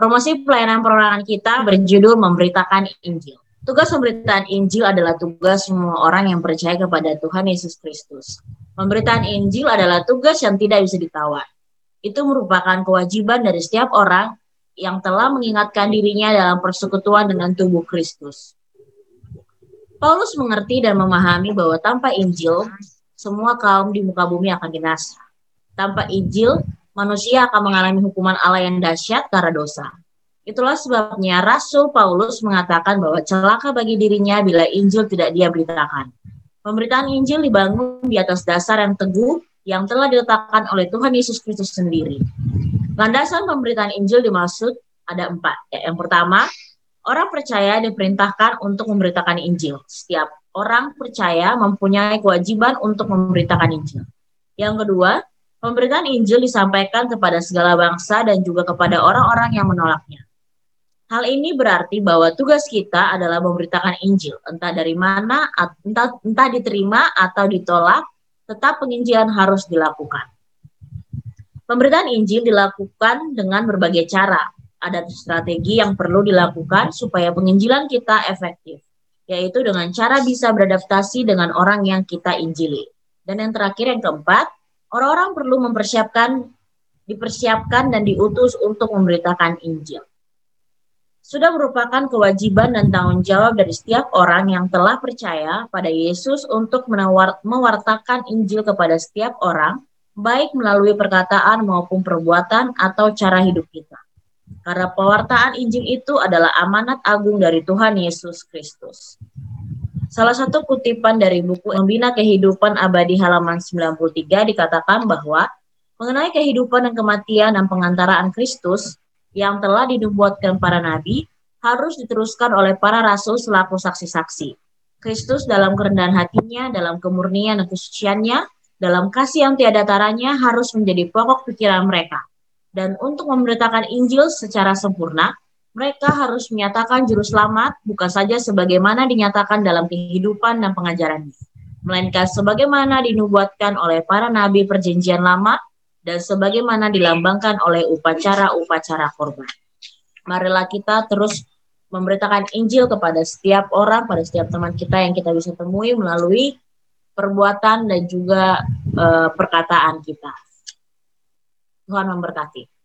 Promosi pelayanan perorangan kita berjudul Memberitakan Injil. Tugas pemberitaan Injil adalah tugas semua orang yang percaya kepada Tuhan Yesus Kristus. Pemberitaan Injil adalah tugas yang tidak bisa ditawar. Itu merupakan kewajiban dari setiap orang yang telah mengingatkan dirinya dalam persekutuan dengan tubuh Kristus. Paulus mengerti dan memahami bahwa tanpa Injil, semua kaum di muka bumi akan binasa. Tanpa Injil, manusia akan mengalami hukuman Allah yang dahsyat karena dosa. Itulah sebabnya Rasul Paulus mengatakan bahwa celaka bagi dirinya bila Injil tidak dia beritakan. Pemberitaan Injil dibangun di atas dasar yang teguh yang telah diletakkan oleh Tuhan Yesus Kristus sendiri. Landasan pemberitaan Injil dimaksud ada empat. Ya, yang pertama, orang percaya diperintahkan untuk memberitakan Injil. Setiap orang percaya mempunyai kewajiban untuk memberitakan Injil. Yang kedua, Pemberitaan Injil disampaikan kepada segala bangsa dan juga kepada orang-orang yang menolaknya. Hal ini berarti bahwa tugas kita adalah memberitakan Injil, entah dari mana, entah, entah diterima atau ditolak, tetap penginjilan harus dilakukan. Pemberitaan Injil dilakukan dengan berbagai cara. Ada strategi yang perlu dilakukan supaya penginjilan kita efektif, yaitu dengan cara bisa beradaptasi dengan orang yang kita injili. Dan yang terakhir, yang keempat, Orang-orang perlu mempersiapkan, dipersiapkan dan diutus untuk memberitakan Injil. Sudah merupakan kewajiban dan tanggung jawab dari setiap orang yang telah percaya pada Yesus untuk menawar, mewartakan Injil kepada setiap orang, baik melalui perkataan maupun perbuatan atau cara hidup kita. Karena pewartaan Injil itu adalah amanat agung dari Tuhan Yesus Kristus. Salah satu kutipan dari buku Membina Kehidupan Abadi halaman 93 dikatakan bahwa mengenai kehidupan dan kematian dan pengantaraan Kristus yang telah dinubuatkan para nabi harus diteruskan oleh para rasul selaku saksi-saksi. Kristus dalam kerendahan hatinya, dalam kemurnian dan kesuciannya, dalam kasih yang tiada taranya harus menjadi pokok pikiran mereka. Dan untuk memberitakan Injil secara sempurna, mereka harus menyatakan juru selamat bukan saja sebagaimana dinyatakan dalam kehidupan dan pengajarannya, melainkan sebagaimana dinubuatkan oleh para nabi perjanjian lama dan sebagaimana dilambangkan oleh upacara-upacara korban. Marilah kita terus memberitakan Injil kepada setiap orang, pada setiap teman kita yang kita bisa temui melalui perbuatan dan juga uh, perkataan kita. Tuhan memberkati.